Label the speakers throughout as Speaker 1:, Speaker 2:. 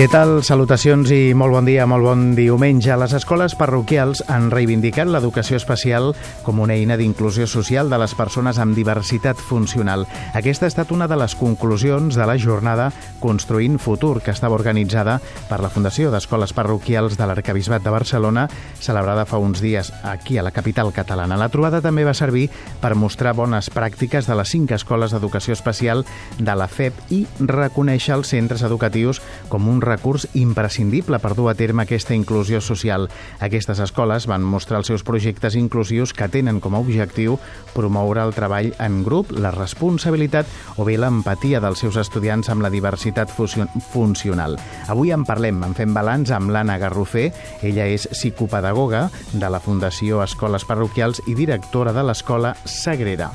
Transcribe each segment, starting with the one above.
Speaker 1: Què tal? Salutacions i molt bon dia, molt bon diumenge. Les escoles parroquials han reivindicat l'educació especial com una eina d'inclusió social de les persones amb diversitat funcional. Aquesta ha estat una de les conclusions de la jornada Construint Futur, que estava organitzada per la Fundació d'Escoles Parroquials de l'Arcabisbat de Barcelona, celebrada fa uns dies aquí a la capital catalana. La trobada també va servir per mostrar bones pràctiques de les cinc escoles d'educació especial de la FEP i reconèixer els centres educatius com un recurs imprescindible per dur a terme aquesta inclusió social. Aquestes escoles van mostrar els seus projectes inclusius que tenen com a objectiu promoure el treball en grup, la responsabilitat o bé l'empatia dels seus estudiants amb la diversitat funcional. Avui en parlem, en fem balanç amb l'Anna Garrofer. Ella és psicopedagoga de la Fundació Escoles Parroquials i directora de l'Escola Sagrera.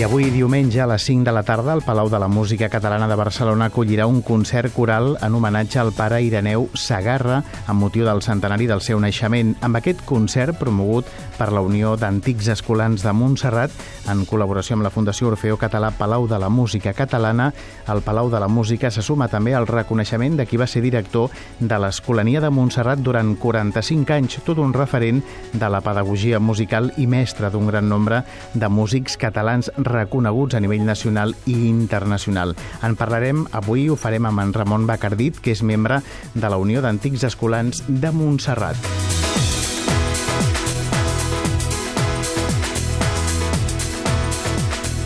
Speaker 1: I avui, diumenge, a les 5 de la tarda, el Palau de la Música Catalana de Barcelona acollirà un concert coral en homenatge al pare Ireneu Sagarra amb motiu del centenari del seu naixement. Amb aquest concert, promogut per la Unió d'Antics Escolans de Montserrat, en col·laboració amb la Fundació Orfeo Català Palau de la Música Catalana, el Palau de la Música se suma també al reconeixement de qui va ser director de l'Escolania de Montserrat durant 45 anys, tot un referent de la pedagogia musical i mestre d'un gran nombre de músics catalans reconeguts a nivell nacional i internacional. En parlarem avui, ho farem amb en Ramon Bacardit, que és membre de la Unió d'Antics Escolans de Montserrat.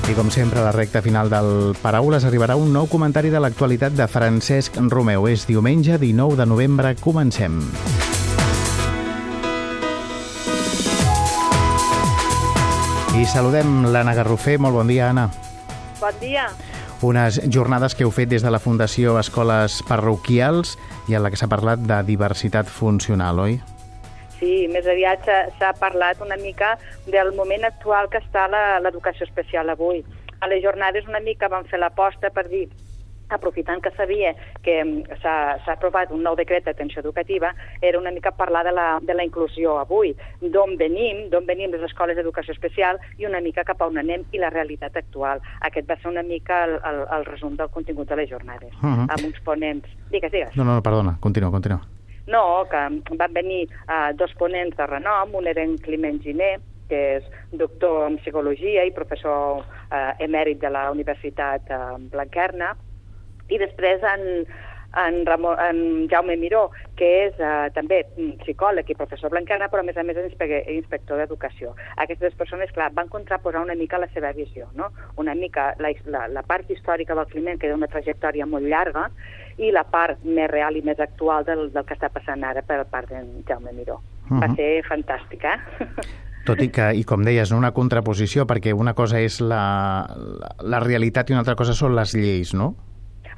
Speaker 1: I com sempre, a la recta final del Paraules arribarà un nou comentari de l'actualitat de Francesc Romeu. És diumenge 19 de novembre. Comencem. I saludem l'Anna Garrofer. Molt bon dia, Anna.
Speaker 2: Bon dia.
Speaker 1: Unes jornades que heu fet des de la Fundació Escoles Parroquials i en la que s'ha parlat de diversitat funcional, oi?
Speaker 2: Sí, més aviat s'ha parlat una mica del moment actual que està l'educació especial avui. A les jornades una mica vam fer l'aposta per dir aprofitant que sabia que mm, s'ha aprovat un nou decret d'atenció educativa, era una mica parlar de la, de la inclusió avui, d'on venim, d'on venim les escoles d'educació especial i una mica cap a on anem i la realitat actual. Aquest va ser una mica el, el, el resum del contingut de les jornades, uh -huh. amb uns ponents... Digues, digues.
Speaker 1: No, no, perdona, continua, continua.
Speaker 2: No, que van venir uh, dos ponents de renom, un era en Climent Giner, que és doctor en psicologia i professor uh, emèrit de la Universitat uh, Blanquerna, i després en, en, Ramon, en Jaume Miró, que és eh, també psicòleg i professor blancana, però a més a més és inspector d'educació. Aquestes persones, clar, van contraposar una mica la seva visió, no? Una mica la, la, la part històrica del Climent, que té una trajectòria molt llarga, i la part més real i més actual del, del que està passant ara per part d'en Jaume Miró. Uh -huh. Va mhm. ser fantàstic, eh?
Speaker 1: Tot i que, i com deies, una contraposició, perquè una cosa és la, la, la realitat i una altra cosa són les lleis, no?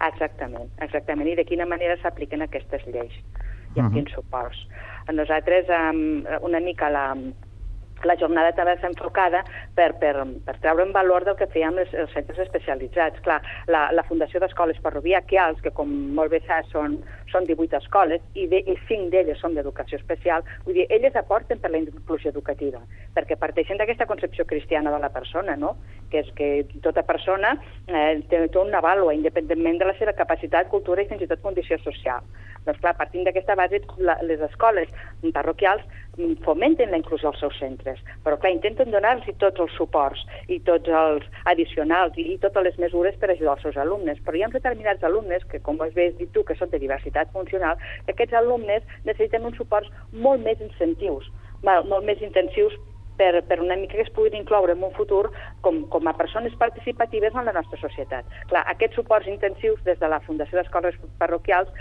Speaker 2: Exactament, exactament. I de quina manera s'apliquen aquestes lleis i amb uh -huh. quins suports. Nosaltres, um, una mica la, la jornada també està enfocada per, per, per treure en valor del que feien els, els centres especialitzats. Clar, la, la Fundació d'Escoles Parroviaquials, que com molt bé saps són, són 18 escoles i, de, i 5 d'elles són d'educació especial, vull dir, elles aporten per la inclusió educativa, perquè parteixen d'aquesta concepció cristiana de la persona, no? Que és que tota persona eh, té, una vàlua independentment de la seva capacitat, cultura i fins i tot condició social. Doncs clar, partint d'aquesta base, la, les escoles parroquials fomenten la inclusió als seus centres, però clar, intenten donar-los tots els suports i tots els addicionals i totes les mesures per ajudar els seus alumnes. Però hi ha determinats alumnes que, com has dit tu, que són de diversitat funcional, que aquests alumnes necessiten uns suports molt més incentius, molt més intensius per, per una mica que es puguin incloure en un futur com, com a persones participatives en la nostra societat. Clar, aquests suports intensius des de la Fundació d'Escoles Parroquials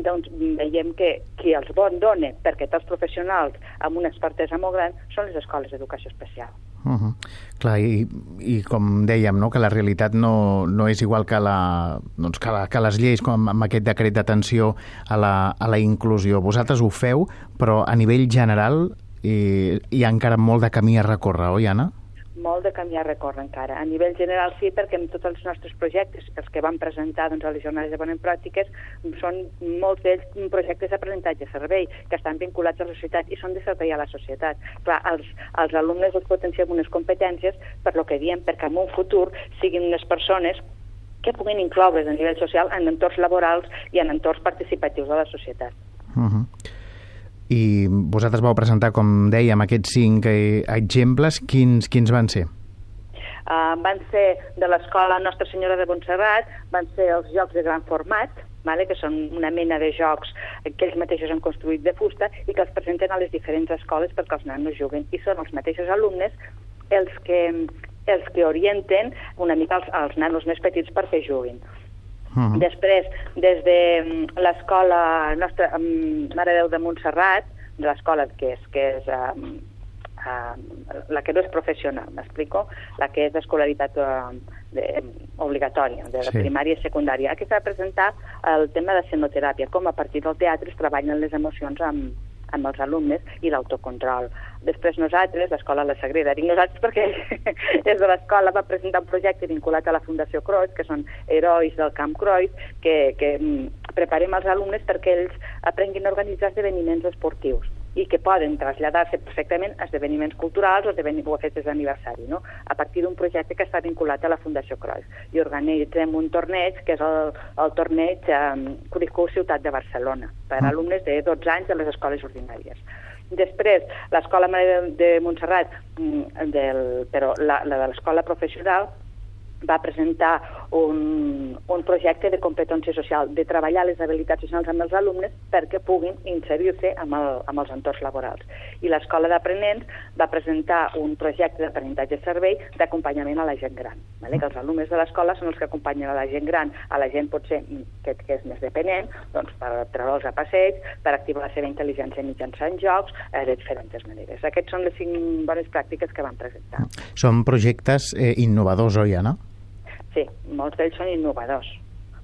Speaker 2: doncs veiem que qui els bon dona perquè tots professionals amb una expertesa molt gran són les escoles d'educació especial.
Speaker 1: Uh -huh. Clar, i, i com dèiem, no, que la realitat no, no és igual que, la, doncs que, la, que les lleis, com amb aquest decret d'atenció a, la, a la inclusió. Vosaltres ho feu, però a nivell general i hi ha encara molt de camí a recórrer, oi, Anna?
Speaker 2: molt de camí a recórrer encara. A nivell general sí, perquè en tots els nostres projectes, els que vam presentar doncs, a les jornades de bones pràctiques, són molts d'ells projectes d'aprenentatge servei, que estan vinculats a la societat i són de servei a la societat. Clar, els, els alumnes els potenciem unes competències per lo que diem, perquè en un futur siguin unes persones que puguin incloure's a nivell social en entorns laborals i en entorns participatius de la societat.
Speaker 1: Uh -huh. I vosaltres vau presentar, com dèiem, aquests cinc eh, exemples. Quins, quins van ser?
Speaker 2: Uh, van ser de l'escola Nostra Senyora de Montserrat, van ser els jocs de gran format, vale? que són una mena de jocs que ells mateixos han construït de fusta i que els presenten a les diferents escoles perquè els nanos juguen. I són els mateixos alumnes els que els que orienten una mica els, els nanos més petits perquè juguin. Uh -huh. Després, des de mm, l'escola nostra, um, Mare Déu de Montserrat, de l'escola que és, que és um, uh, la que no és professional, m'explico? La que és d'escolaritat uh, de, obligatòria, de la sí. primària i secundària. Aquí s'ha de presentar el tema de senoteràpia, com a partir del teatre es treballen les emocions amb, amb els alumnes i l'autocontrol. Després nosaltres, l'escola La Sagrera, dic nosaltres perquè des de l'escola va presentar un projecte vinculat a la Fundació Cruyff, que són herois del Camp Cruyff, que, que mm, preparem els alumnes perquè ells aprenguin a organitzar esdeveniments esportius i que poden traslladar-se perfectament a esdeveniments culturals o, o a festes d'aniversari, no? a partir d'un projecte que està vinculat a la Fundació Cruyff. I organitzem un torneig, que és el, el torneig um, Curicó Ciutat de Barcelona, per a mm. alumnes de 12 anys de les escoles ordinàries. Després, l'escola de, de Montserrat, mm, del, però la, la de l'escola professional, va presentar un, un projecte de competència social, de treballar les habilitats socials amb els alumnes perquè puguin inserir-se amb, el, amb els entorns laborals. I l'Escola d'Aprenents va presentar un projecte d'aprenentatge servei d'acompanyament a la gent gran. Vale? Que els alumnes de l'escola són els que acompanyen a la gent gran, a la gent potser que, que és més dependent, doncs per treure'ls a passeig, per activar la seva intel·ligència mitjançant jocs, eh, de diferents maneres. Aquests són les cinc bones pràctiques que van presentar.
Speaker 1: Són projectes eh, innovadors, oi, Anna?
Speaker 2: Sí, molts d'ells són innovadors.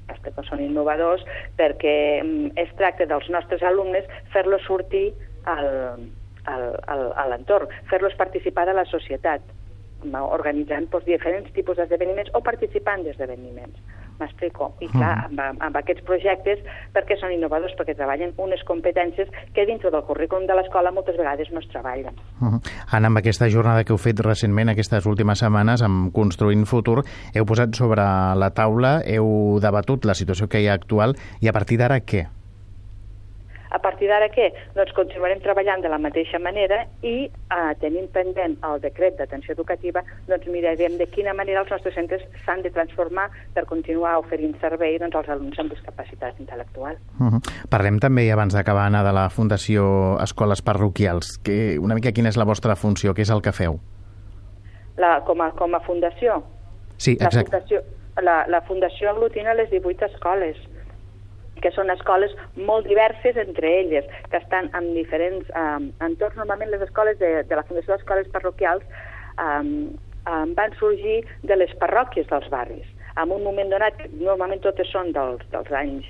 Speaker 2: Els són innovadors perquè mm, es tracta dels nostres alumnes fer-los sortir al, al, al, a l'entorn, fer-los participar de la societat, organitzant doncs, diferents tipus d'esdeveniments o participant d'esdeveniments. M'explico. I clar, mm. amb, amb aquests projectes, perquè són innovadors? Perquè treballen unes competències que dintre del currículum de l'escola moltes vegades no es treballen.
Speaker 1: Uh -huh. Anna, amb aquesta jornada que heu fet recentment, aquestes últimes setmanes, amb Construint Futur, heu posat sobre la taula, heu debatut la situació que hi ha actual i a partir d'ara què?
Speaker 2: A partir d'ara què? Doncs continuarem treballant de la mateixa manera i eh, tenint pendent el decret d'atenció educativa, doncs mirarem de quina manera els nostres centres s'han de transformar per continuar oferint servei doncs, als alumnes amb discapacitat intel·lectual.
Speaker 1: Uh -huh. Parlem també, abans d'acabar, Anna, de la Fundació Escoles Parroquials. Que, una mica quina és la vostra funció? Què és el que feu?
Speaker 2: La, com, a, com a fundació?
Speaker 1: Sí, exacte.
Speaker 2: La fundació, la, la fundació aglutina les 18 escoles que són escoles molt diverses entre elles, que estan en diferents um, entorns. Normalment les escoles de, de la Fundació d'Escoles Parroquials um, um, van sorgir de les parròquies dels barris. En un moment donat, normalment totes són dels, dels anys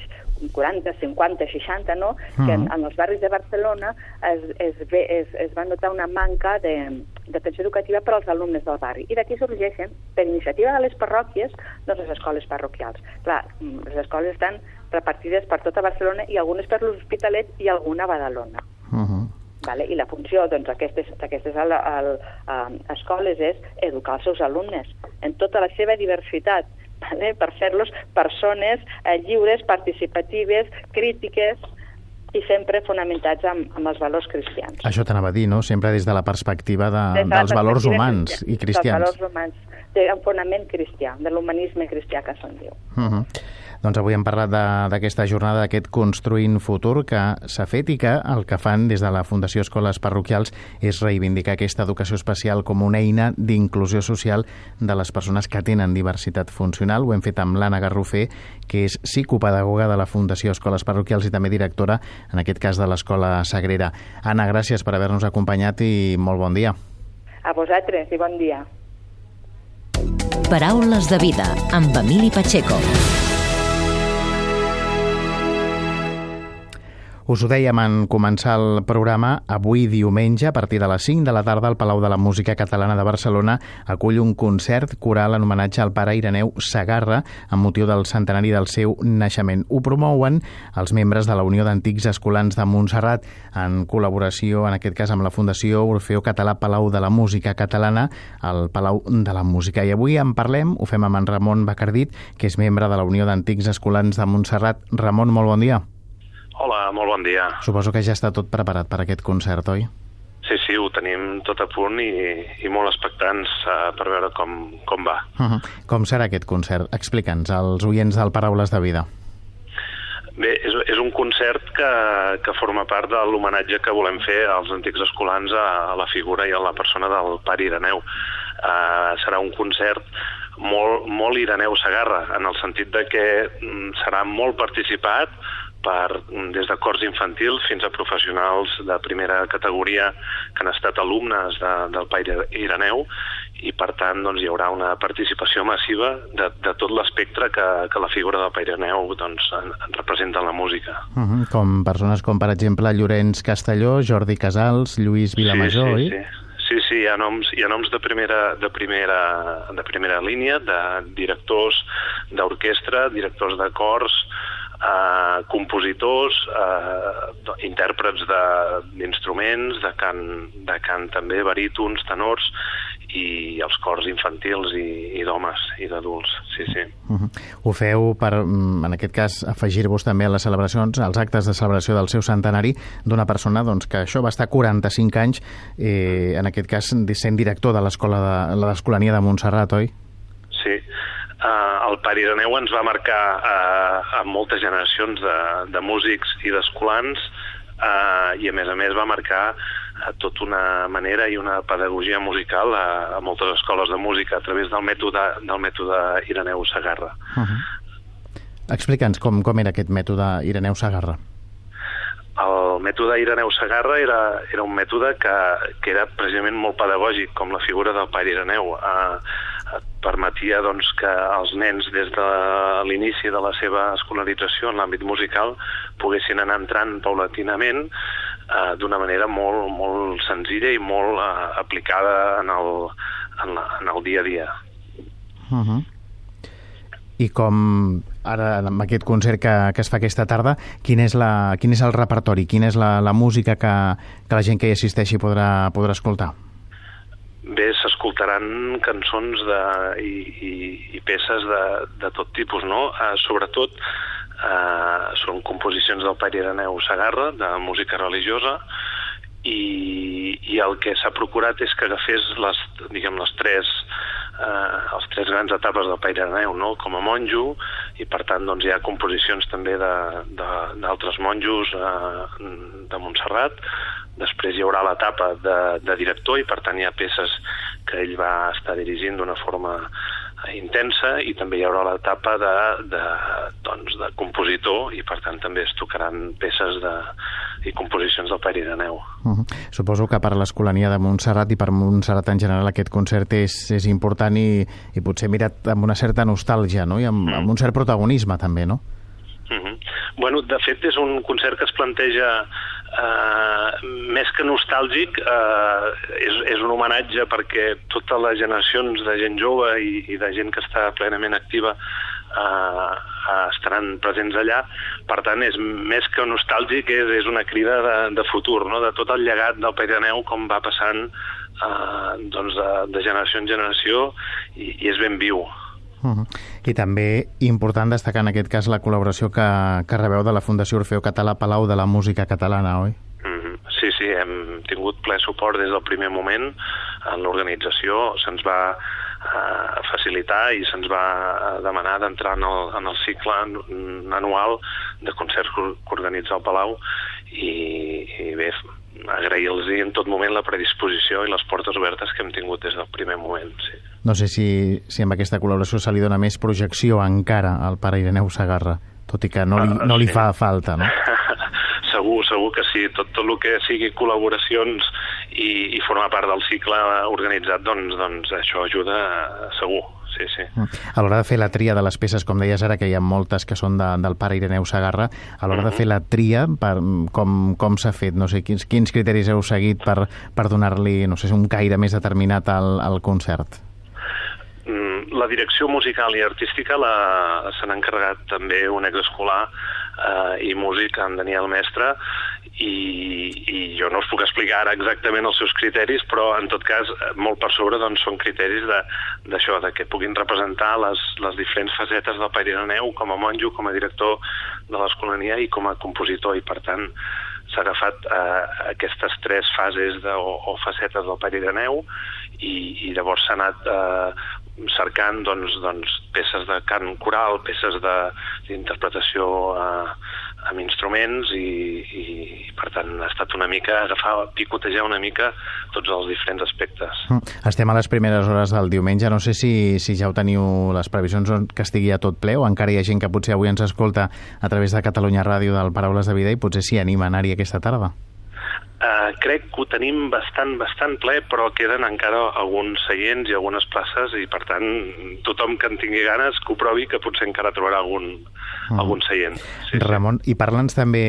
Speaker 2: 40, 50, 60, no? Mm. que en, en els barris de Barcelona es, es, ve, es, es va notar una manca d'atenció educativa per als alumnes del barri. I d'aquí sorgeixen, per iniciativa de les parròquies, doncs les escoles parroquials. Clar, les escoles estan repartides per tota Barcelona i algunes per l'Hospitalet i alguna a Badalona. Uh -huh. Vale? I la funció d'aquestes doncs, escoles és educar els seus alumnes en tota la seva diversitat, vale? per fer-los persones eh, lliures, participatives, crítiques, i sempre fonamentats amb, amb els valors cristians.
Speaker 1: Això t'anava a dir, no? Sempre des de la perspectiva de, de dels valors humans cristians, i cristians.
Speaker 2: Dels valors humans, té un fonament cristià, de l'humanisme cristià que se'n diu. Uh -huh.
Speaker 1: Doncs avui hem parlat d'aquesta jornada, d'aquest Construint Futur que s'ha fet i que el que fan des de la Fundació Escoles Parroquials és reivindicar aquesta educació especial com una eina d'inclusió social de les persones que tenen diversitat funcional. Ho hem fet amb l'Anna Garrofer, que és psicopedagoga de la Fundació Escoles Parroquials i també directora, en aquest cas, de l'Escola Sagrera. Anna, gràcies per haver-nos acompanyat i molt bon dia.
Speaker 2: A vosaltres i bon dia.
Speaker 3: Paraules de vida amb Emili Pacheco.
Speaker 1: Us ho dèiem en començar el programa, avui diumenge, a partir de les 5 de la tarda, el Palau de la Música Catalana de Barcelona acull un concert coral en homenatge al pare Ireneu Sagarra amb motiu del centenari del seu naixement. Ho promouen els membres de la Unió d'Antics Escolans de Montserrat en col·laboració, en aquest cas, amb la Fundació Orfeo Català Palau de la Música Catalana, al Palau de la Música. I avui en parlem, ho fem amb en Ramon Bacardit, que és membre de la Unió d'Antics Escolans de Montserrat. Ramon, molt bon dia.
Speaker 3: Hola, molt bon dia.
Speaker 1: Suposo que ja està tot preparat per aquest concert, oi?
Speaker 3: Sí, sí, ho tenim tot a punt i, i molt expectants uh, per veure com, com va.
Speaker 1: Uh -huh. Com serà aquest concert? Explica'ns als oients del Paraules de Vida.
Speaker 3: Bé, és, és un concert que, que forma part de l'homenatge que volem fer als antics escolans a, a la figura i a la persona del pare Ireneu. Uh, serà un concert molt, molt Ireneu Sagarra, en el sentit de que mm, serà molt participat, per, des de cors infantils fins a professionals de primera categoria que han estat alumnes de, del Paire Ireneu i per tant doncs, hi haurà una participació massiva de, de tot l'espectre que, que la figura del Paireneu doncs, en, en representa en la música.
Speaker 1: Uh -huh. Com persones com per exemple Llorenç Castelló, Jordi Casals, Lluís Vilamajor,
Speaker 3: sí,
Speaker 1: oi?
Speaker 3: sí, sí. Sí, sí, hi ha noms, hi ha noms de, primera, de, primera, de primera línia, de directors d'orquestra, directors de cors, eh, compositors, eh, intèrprets d'instruments, de, de, cant, de cant també, barítons, tenors, i els cors infantils i, i d'homes i d'adults, sí, sí.
Speaker 1: Uh -huh. Ho feu per, mm, en aquest cas, afegir-vos també a les celebracions, als actes de celebració del seu centenari, d'una persona doncs, que això va estar 45 anys, eh, en aquest cas, sent director de l'escola de l'Escolania de Montserrat, oi?
Speaker 3: Uh, el Pare Ireneu ens va marcar uh, a moltes generacions de, de músics i d'escolans uh, i a més a més va marcar uh, tota una manera i una pedagogia musical a, a moltes escoles de música a través del mètode, del mètode Ireneu Sagarra.
Speaker 1: Uh -huh. Explica'ns com, com era aquest mètode Ireneu Sagarra.
Speaker 3: El mètode Ireneu Sagarra era, era un mètode que, que era precisament molt pedagògic, com la figura del pare Ireneu. Uh, permetia doncs, que els nens des de l'inici de la seva escolarització en l'àmbit musical poguessin anar entrant paulatinament eh, d'una manera molt, molt senzilla i molt eh, aplicada en el, en, la, en el dia a dia.
Speaker 1: Uh -huh. I com ara amb aquest concert que, que es fa aquesta tarda, quin és, la, quin és el repertori, quina és la, la música que, que la gent que hi assisteixi podrà, podrà escoltar?
Speaker 3: Bé, s'escoltaran cançons de, i, i, i peces de, de tot tipus, no? Uh, sobretot uh, són composicions del Pere Ireneu Sagarra, de música religiosa, i, i el que s'ha procurat és que agafés les, diguem, les tres eh, els tres grans etapes del Pere Ireneu, no? com a monjo, i per tant doncs, hi ha composicions també d'altres monjos eh, de Montserrat, després hi haurà l'etapa de, de director i per tant hi ha peces que ell va estar dirigint d'una forma intensa i també hi haurà l'etapa de, de, doncs, de compositor i per tant també es tocaran peces de, i composicions del Pere Ireneu.
Speaker 1: Uh -huh. Suposo que per l'Escolania de Montserrat i per Montserrat en general aquest concert és, és important i, i potser mirat amb una certa nostàlgia no? i amb, amb un cert protagonisme també, no?
Speaker 3: Uh -huh. Bueno, de fet és un concert que es planteja eh, més que nostàlgic eh, és, és un homenatge perquè totes les generacions de gent jove i, i de gent que està plenament activa eh, estaran presents allà per tant és més que nostàlgic és, és una crida de, de futur no? de tot el llegat del Pirineu com va passant eh, doncs de, de generació en generació i, i és ben viu
Speaker 1: Uh -huh. I també important destacar en aquest cas la col·laboració que, que rebeu de la Fundació Orfeo Català Palau de la Música Catalana, oi?
Speaker 3: Uh -huh. Sí, sí, hem tingut ple suport des del primer moment en l'organització. Se'ns va eh, facilitar i se'ns va demanar d'entrar en, el, en el cicle anual de concerts que organitza el Palau i, i bé, agrair-los en tot moment la predisposició i les portes obertes que hem tingut des del primer moment, sí.
Speaker 1: No sé si, si amb aquesta col·laboració se li dona més projecció encara al pare Ireneu Sagarra, tot i que no li, no li fa falta, no?
Speaker 3: segur, segur que sí. Tot, tot el que sigui col·laboracions i, i formar part del cicle organitzat, doncs, doncs això ajuda segur sí, sí.
Speaker 1: A l'hora de fer la tria de les peces, com deies ara, que hi ha moltes que són de, del pare Ireneu Sagarra, a l'hora de fer la tria, per, com, com s'ha fet? No sé, quins, quins criteris heu seguit per, per donar-li, no sé, un caire més determinat al, al concert?
Speaker 3: Mm, la direcció musical i artística se n'ha encarregat també un exescolar eh, i músic, en Daniel Mestre, i, i jo no us puc explicar ara exactament els seus criteris, però en tot cas molt per sobre doncs, són criteris d'això, de, de que puguin representar les, les diferents facetes del Pairineu com a monjo, com a director de l'Escolania i com a compositor, i per tant s'ha agafat eh, aquestes tres fases de, o, o facetes del Pairineu i, i llavors s'ha anat eh, cercant doncs, doncs, peces de cant coral, peces d'interpretació eh, amb instruments i, i, per tant ha estat una mica agafar, picotejar una mica tots els diferents aspectes.
Speaker 1: Mm. Estem a les primeres hores del diumenge, no sé si, si ja ho teniu les previsions que estigui a tot ple o encara hi ha gent que potser avui ens escolta a través de Catalunya Ràdio del Paraules de Vida i potser s'hi anima a anar-hi aquesta tarda.
Speaker 3: Uh, crec que ho tenim bastant, bastant ple, però queden encara alguns seients i algunes places i, per tant, tothom que en tingui ganes que ho provi, que potser encara trobarà algun, mm. algun seient.
Speaker 1: Sí, Ramon, sí. i parla'ns també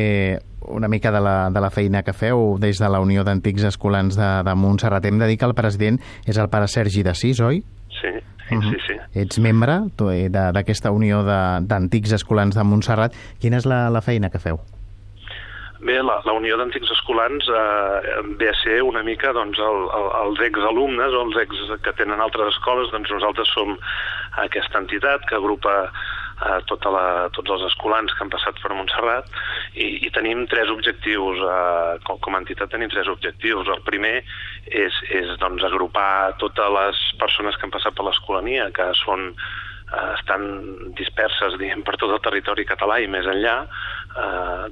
Speaker 1: una mica de la, de la feina que feu des de la Unió d'Antics Escolans de, de Montserrat. Hem de dir que el president és el pare Sergi de Sis, oi?
Speaker 3: Sí, Uh -huh. sí, sí.
Speaker 1: Ets membre eh, d'aquesta Unió d'Antics Escolans de Montserrat. Quina és la, la feina que feu?
Speaker 3: Bé, la, la Unió d'Antics Escolans eh, ve a ser una mica doncs, el, el, els exalumnes o els ex que tenen altres escoles, doncs nosaltres som aquesta entitat que agrupa eh, tota la, tots els escolans que han passat per Montserrat i, i tenim tres objectius, eh, com, com a entitat tenim tres objectius. El primer és, és doncs, agrupar totes les persones que han passat per l'escolania, que són eh, estan disperses diguem, per tot el territori català i més enllà, eh,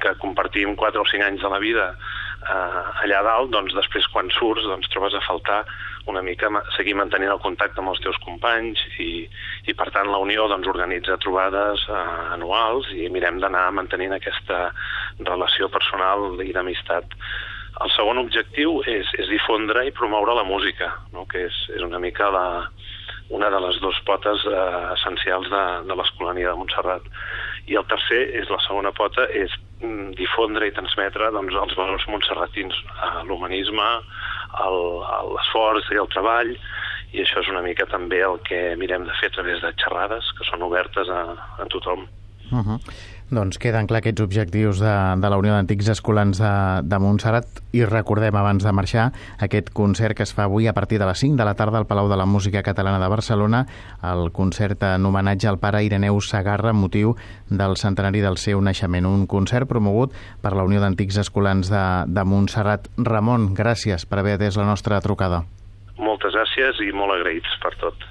Speaker 3: que compartim 4 o 5 anys de la vida eh, allà dalt, doncs després quan surts doncs, trobes a faltar una mica seguir mantenint el contacte amb els teus companys i, i per tant la Unió doncs, organitza trobades eh, anuals i mirem d'anar mantenint aquesta relació personal i d'amistat. El segon objectiu és, és difondre i promoure la música, no? que és, és una mica la, una de les dues potes eh, essencials de, de l'escolania de Montserrat. I el tercer, és la segona pota, és mm, difondre i transmetre doncs, els valors montserratins, eh, l'humanisme, l'esforç i el treball, i això és una mica també el que mirem de fer a través de xerrades que són obertes a, a tothom.
Speaker 1: Uh -huh. Doncs queden clar aquests objectius de, de la Unió d'Antics Escolans de, de Montserrat i recordem abans de marxar aquest concert que es fa avui a partir de les 5 de la tarda al Palau de la Música Catalana de Barcelona, el concert en homenatge al pare Ireneu Sagarra motiu del centenari del seu naixement. Un concert promogut per la Unió d'Antics Escolans de, de Montserrat. Ramon, gràcies per haver atès la nostra trucada.
Speaker 3: Moltes gràcies i molt agraïts per tot.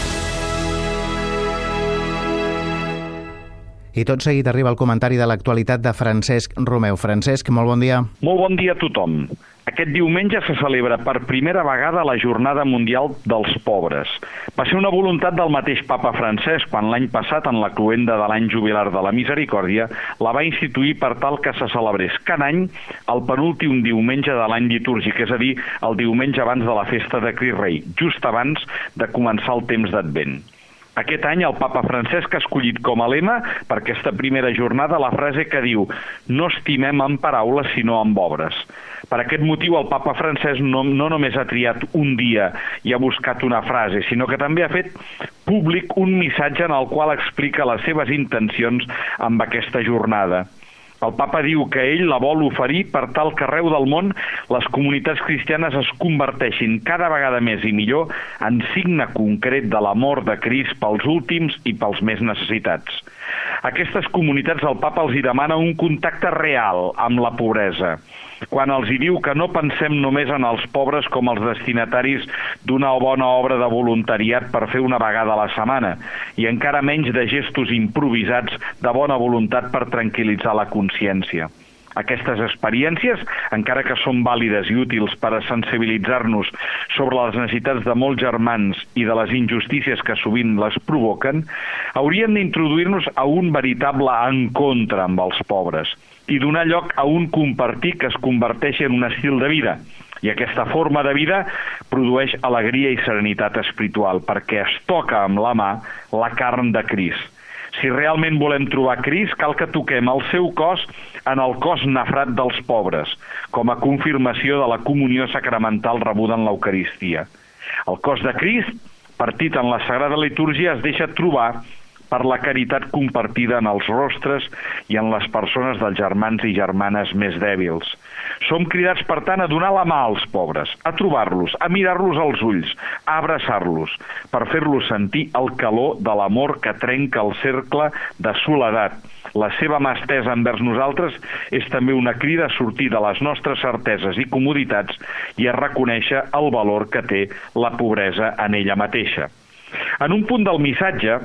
Speaker 1: I tot seguit arriba el comentari de l'actualitat de Francesc Romeu. Francesc, molt bon dia.
Speaker 4: Molt bon dia a tothom. Aquest diumenge se celebra per primera vegada la Jornada Mundial dels Pobres. Va ser una voluntat del mateix papa Francesc quan l'any passat, en la cluenda de l'any jubilar de la Misericòrdia, la va instituir per tal que se celebrés cada any el penúltim diumenge de l'any litúrgic, és a dir, el diumenge abans de la festa de Cri Rei, just abans de començar el temps d'Advent. Aquest any el papa Francesc ha escollit com a lema per aquesta primera jornada la frase que diu «No estimem amb paraules sinó amb obres». Per aquest motiu el papa francès no, no només ha triat un dia i ha buscat una frase, sinó que també ha fet públic un missatge en el qual explica les seves intencions amb aquesta jornada. El papa diu que ell la vol oferir per tal que arreu del món les comunitats cristianes es converteixin cada vegada més i millor en signe concret de l'amor de Crist pels últims i pels més necessitats. Aquestes comunitats el papa els hi demana un contacte real amb la pobresa, quan els hi diu que no pensem només en els pobres com els destinataris d'una bona obra de voluntariat per fer una vegada a la setmana, i encara menys de gestos improvisats de bona voluntat per tranquil·litzar la consciència. Aquestes experiències, encara que són vàlides i útils per a sensibilitzar-nos sobre les necessitats de molts germans i de les injustícies que sovint les provoquen, haurien d'introduir-nos a un veritable encontre amb els pobres i donar lloc a un compartir que es converteixi en un estil de vida. I aquesta forma de vida produeix alegria i serenitat espiritual perquè es toca amb la mà la carn de Crist si realment volem trobar Crist, cal que toquem el seu cos en el cos nafrat dels pobres, com a confirmació de la comunió sacramental rebuda en l'Eucaristia. El cos de Crist, partit en la Sagrada Litúrgia, es deixa trobar per la caritat compartida en els rostres i en les persones dels germans i germanes més dèbils. Som cridats, per tant, a donar la mà als pobres, a trobar-los, a mirar-los als ulls, a abraçar-los, per fer-los sentir el calor de l'amor que trenca el cercle de soledat. La seva mà estesa envers nosaltres és també una crida a sortir de les nostres certeses i comoditats i a reconèixer el valor que té la pobresa en ella mateixa. En un punt del missatge,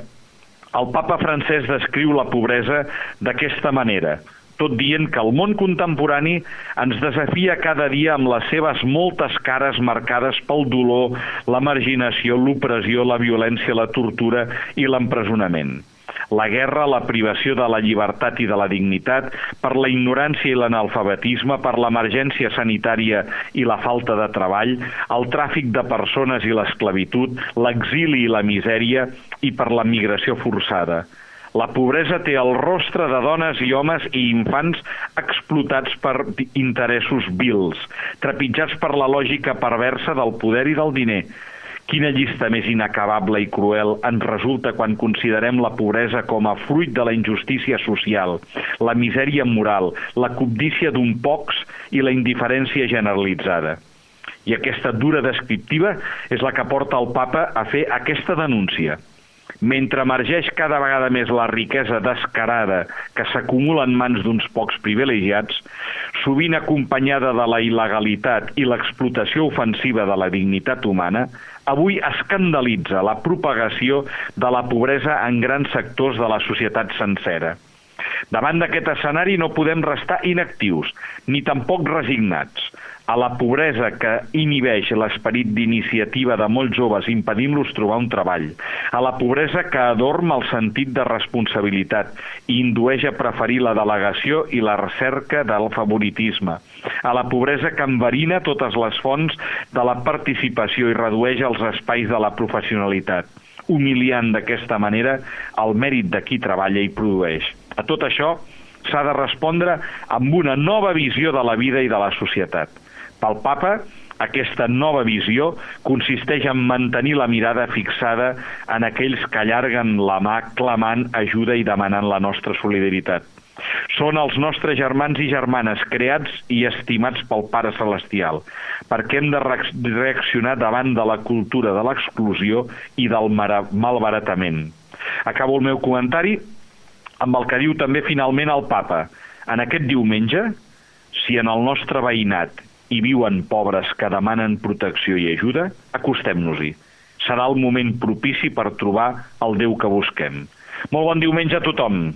Speaker 4: el papa francès descriu la pobresa d'aquesta manera, tot dient que el món contemporani ens desafia cada dia amb les seves moltes cares marcades pel dolor, la marginació, l'opressió, la violència, la tortura i l'empresonament la guerra, la privació de la llibertat i de la dignitat, per la ignorància i l'analfabetisme, per l'emergència sanitària i la falta de treball, el tràfic de persones i l'esclavitud, l'exili i la misèria i per la migració forçada. La pobresa té el rostre de dones i homes i infants explotats per interessos vils, trepitjats per la lògica perversa del poder i del diner, Quina llista més inacabable i cruel ens resulta quan considerem la pobresa com a fruit de la injustícia social, la misèria moral, la cobdícia d'un pocs i la indiferència generalitzada. I aquesta dura descriptiva és la que porta el papa a fer aquesta denúncia – mentre emergeix cada vegada més la riquesa descarada que s'acumula en mans d'uns pocs privilegiats, sovint acompanyada de la il·legalitat i l'explotació ofensiva de la dignitat humana, avui escandalitza la propagació de la pobresa en grans sectors de la societat sencera. Davant d'aquest escenari no podem restar inactius, ni tampoc resignats a la pobresa que inhibeix l'esperit d'iniciativa de molts joves impedint-los trobar un treball, a la pobresa que adorma el sentit de responsabilitat i indueix a preferir la delegació i la recerca del favoritisme, a la pobresa que enverina totes les fonts de la participació i redueix els espais de la professionalitat, humiliant d'aquesta manera el mèrit de qui treballa i produeix. A tot això s'ha de respondre amb una nova visió de la vida i de la societat pel papa, aquesta nova visió consisteix en mantenir la mirada fixada en aquells que allarguen la mà clamant ajuda i demanant la nostra solidaritat. Són els nostres germans i germanes creats i estimats pel Pare Celestial, perquè hem de reaccionar davant de la cultura de l'exclusió i del malbaratament. Acabo el meu comentari amb el que diu també finalment el papa. En aquest diumenge, si en el nostre veïnat hi viuen pobres que demanen protecció i ajuda, acostem-nos-hi. Serà el moment propici per trobar el Déu que busquem. Molt bon diumenge a tothom.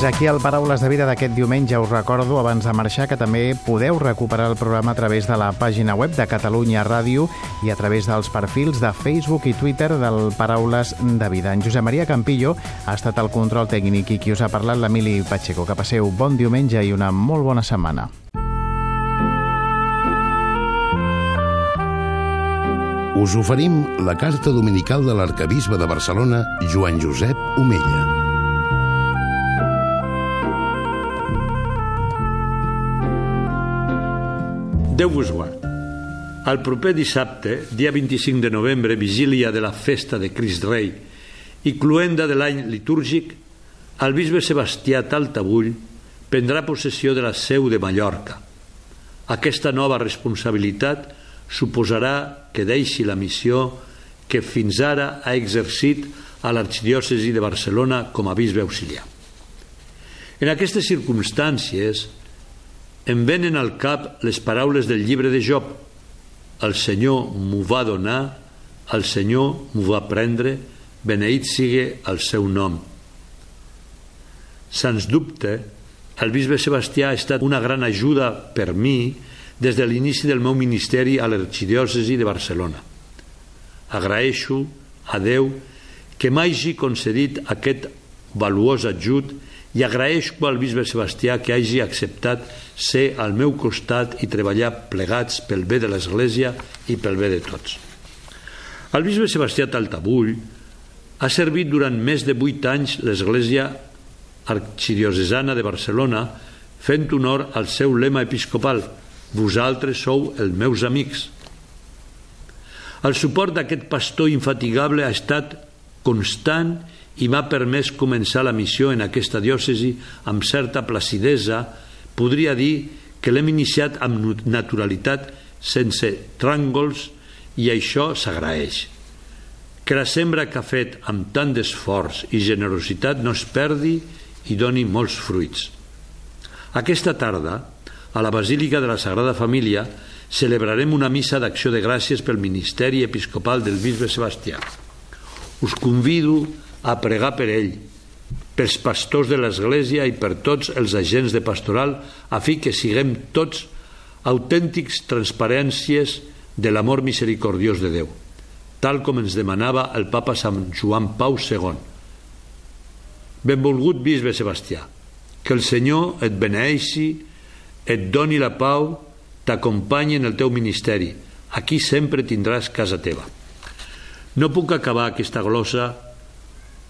Speaker 1: Fins aquí el Paraules de Vida d'aquest diumenge. Us recordo, abans de marxar, que també podeu recuperar el programa a través de la pàgina web de Catalunya Ràdio i a través dels perfils de Facebook i Twitter del Paraules de Vida. En Josep Maria Campillo ha estat el control tècnic i qui us ha parlat l'Emili Pacheco. Que passeu bon diumenge i una molt bona setmana.
Speaker 5: Us oferim la carta dominical de l'arcabisbe de Barcelona, Joan Josep Omella.
Speaker 6: Déu vos guard. El proper dissabte, dia 25 de novembre, vigília de la festa de Crist Rei i cluenda de l'any litúrgic, el bisbe Sebastià Taltabull prendrà possessió de la seu de Mallorca. Aquesta nova responsabilitat suposarà que deixi la missió que fins ara ha exercit a l'arxidiòcesi de Barcelona com a bisbe auxiliar. En aquestes circumstàncies em venen al cap les paraules del llibre de Job. El Senyor m'ho va donar, el Senyor m'ho va prendre, beneït sigui el seu nom. Sens dubte, el bisbe Sebastià ha estat una gran ajuda per mi des de l'inici del meu ministeri a l'arxidiòcesi de Barcelona. Agraeixo a Déu que m'hagi concedit aquest valuós ajut i agraeixo al bisbe Sebastià que hagi acceptat ser al meu costat i treballar plegats pel bé de l'Església i pel bé de tots. El bisbe Sebastià Taltabull ha servit durant més de vuit anys l'Església arxidiocesana de Barcelona fent honor al seu lema episcopal «Vosaltres sou els meus amics». El suport d'aquest pastor infatigable ha estat constant i m'ha permès començar la missió en aquesta diòcesi amb certa placidesa, podria dir que l'hem iniciat amb naturalitat, sense tràngols, i això s'agraeix. Que la sembra que ha fet amb tant d'esforç i generositat no es perdi i doni molts fruits. Aquesta tarda, a la Basílica de la Sagrada Família, celebrarem una missa d'acció de gràcies pel Ministeri Episcopal del Bisbe Sebastià. Us convido a pregar per ell, pels pastors de l'Església i per tots els agents de pastoral, a fi que siguem tots autèntics transparències de l'amor misericordiós de Déu, tal com ens demanava el papa Sant Joan Pau II. Benvolgut bisbe Sebastià, que el Senyor et beneeixi, et doni la pau, t'acompanyi en el teu ministeri. Aquí sempre tindràs casa teva. No puc acabar aquesta glossa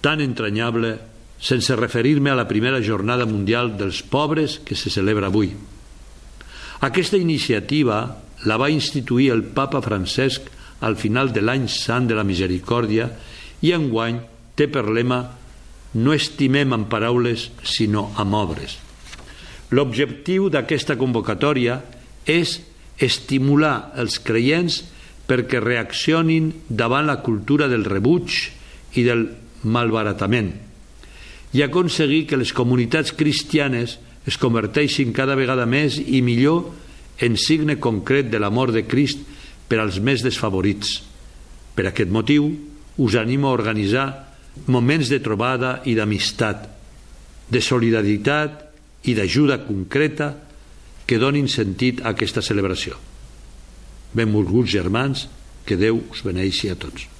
Speaker 6: tan entranyable sense referir-me a la primera jornada mundial dels pobres que se celebra avui. Aquesta iniciativa la va instituir el papa Francesc al final de l'any sant de la misericòrdia i enguany té per lema no estimem amb paraules sinó amb obres. L'objectiu d'aquesta convocatòria és estimular els creients perquè reaccionin davant la cultura del rebuig i del malbaratament i aconseguir que les comunitats cristianes es converteixin cada vegada més i millor en signe concret de l'amor de Crist per als més desfavorits. Per aquest motiu, us animo a organitzar moments de trobada i d'amistat, de solidaritat i d'ajuda concreta que donin sentit a aquesta celebració. Benvolguts germans, que Déu us beneixi a tots.